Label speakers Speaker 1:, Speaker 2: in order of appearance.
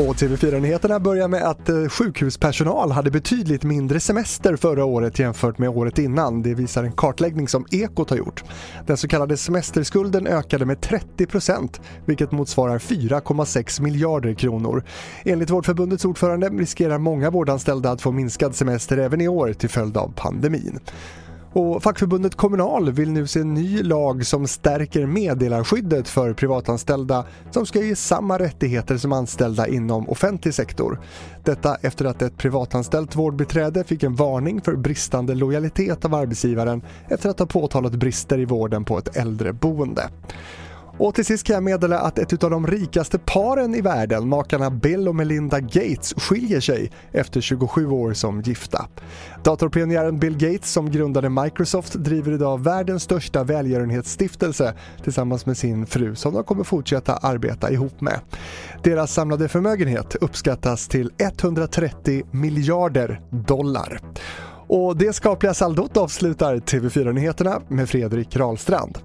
Speaker 1: Och TV4-nyheterna börjar med att eh, sjukhuspersonal hade betydligt mindre semester förra året jämfört med året innan. Det visar en kartläggning som Ekot har gjort. Den så kallade semesterskulden ökade med 30% vilket motsvarar 4,6 miljarder kronor. Enligt Vårdförbundets ordförande riskerar många vårdanställda att få minskad semester även i år till följd av pandemin. Och fackförbundet Kommunal vill nu se en ny lag som stärker meddelarskyddet för privatanställda som ska ge samma rättigheter som anställda inom offentlig sektor. Detta efter att ett privatanställt vårdbiträde fick en varning för bristande lojalitet av arbetsgivaren efter att ha påtalat brister i vården på ett äldreboende. Och till sist kan jag meddela att ett av de rikaste paren i världen, makarna Bill och Melinda Gates, skiljer sig efter 27 år som gifta. Datorpionjären Bill Gates som grundade Microsoft driver idag världens största välgörenhetsstiftelse tillsammans med sin fru som de kommer fortsätta arbeta ihop med. Deras samlade förmögenhet uppskattas till 130 miljarder dollar. Och det skapliga saldot avslutar TV4-nyheterna med Fredrik Rahlstrand.